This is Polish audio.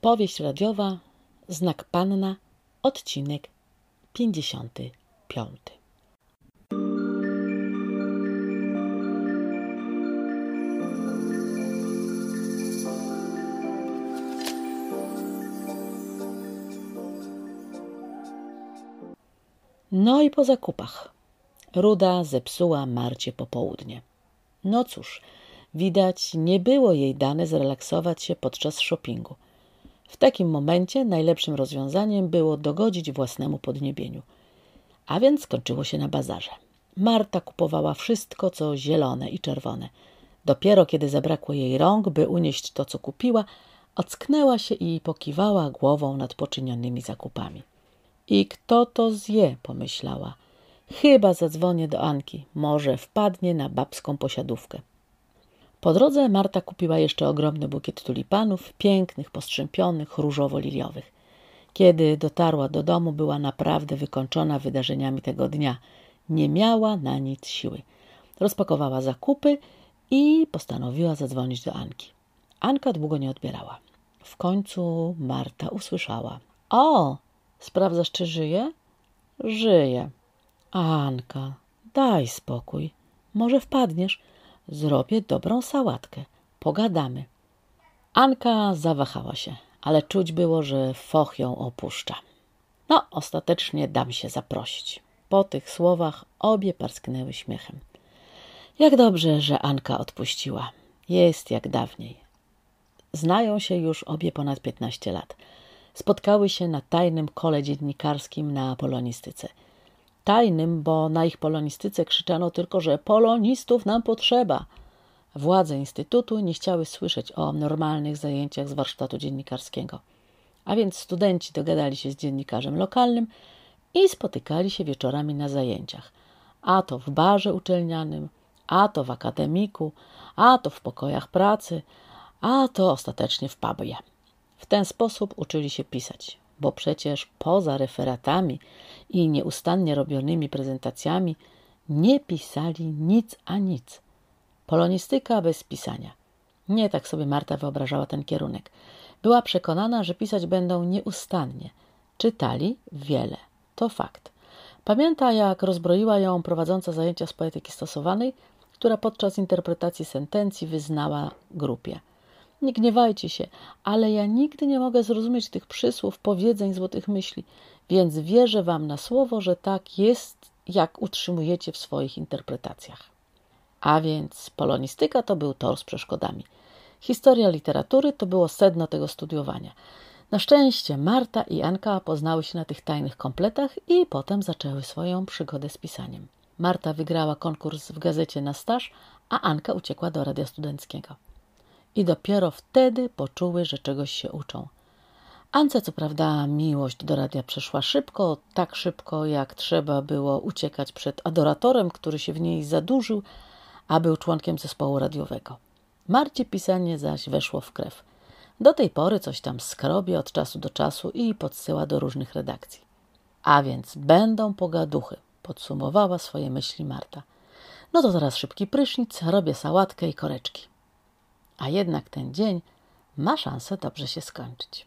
Powieść radiowa Znak Panna, odcinek 55. No i po zakupach. Ruda zepsuła Marcie popołudnie. No cóż, widać, nie było jej dane zrelaksować się podczas shoppingu. W takim momencie najlepszym rozwiązaniem było dogodzić własnemu podniebieniu. A więc skończyło się na bazarze. Marta kupowała wszystko, co zielone i czerwone. Dopiero kiedy zabrakło jej rąk, by unieść to, co kupiła, ocknęła się i pokiwała głową nad poczynionymi zakupami. I kto to zje, pomyślała. Chyba zadzwonię do Anki, może wpadnie na babską posiadówkę. Po drodze Marta kupiła jeszcze ogromny bukiet tulipanów, pięknych, postrzępionych, różowo-liliowych. Kiedy dotarła do domu, była naprawdę wykończona wydarzeniami tego dnia. Nie miała na nic siły. Rozpakowała zakupy i postanowiła zadzwonić do Anki. Anka długo nie odbierała. W końcu Marta usłyszała: O, sprawdzasz, czy żyje? Żyje. Anka, daj spokój. Może wpadniesz. Zrobię dobrą sałatkę. Pogadamy. Anka zawahała się, ale czuć było, że foch ją opuszcza. No, ostatecznie dam się zaprosić. Po tych słowach obie parsknęły śmiechem. Jak dobrze, że Anka odpuściła. Jest jak dawniej. Znają się już obie ponad 15 lat. Spotkały się na tajnym kole dziennikarskim na polonistyce – tajnym, bo na ich polonistyce krzyczano tylko, że polonistów nam potrzeba. Władze instytutu nie chciały słyszeć o normalnych zajęciach z warsztatu dziennikarskiego. A więc studenci dogadali się z dziennikarzem lokalnym i spotykali się wieczorami na zajęciach. A to w barze uczelnianym, a to w akademiku, a to w pokojach pracy, a to ostatecznie w pubie. W ten sposób uczyli się pisać, bo przecież poza referatami i nieustannie robionymi prezentacjami nie pisali nic a nic. Polonistyka bez pisania. Nie tak sobie Marta wyobrażała ten kierunek. Była przekonana, że pisać będą nieustannie. Czytali wiele. To fakt. Pamięta, jak rozbroiła ją prowadząca zajęcia z poetyki stosowanej, która podczas interpretacji sentencji wyznała grupie. Nie gniewajcie się, ale ja nigdy nie mogę zrozumieć tych przysłów, powiedzeń, złotych myśli, więc wierzę wam na słowo, że tak jest, jak utrzymujecie w swoich interpretacjach. A więc polonistyka to był tor z przeszkodami. Historia literatury to było sedno tego studiowania. Na szczęście Marta i Anka poznały się na tych tajnych kompletach i potem zaczęły swoją przygodę z pisaniem. Marta wygrała konkurs w gazecie na staż, a Anka uciekła do radia studenckiego i dopiero wtedy poczuły, że czegoś się uczą. Ance, co prawda, miłość do radia przeszła szybko, tak szybko, jak trzeba było uciekać przed adoratorem, który się w niej zadłużył, a był członkiem zespołu radiowego. Marcie pisanie zaś weszło w krew. Do tej pory coś tam skrobie od czasu do czasu i podsyła do różnych redakcji. A więc będą pogaduchy, podsumowała swoje myśli Marta. No to teraz szybki prysznic, robię sałatkę i koreczki a jednak ten dzień ma szansę dobrze się skończyć.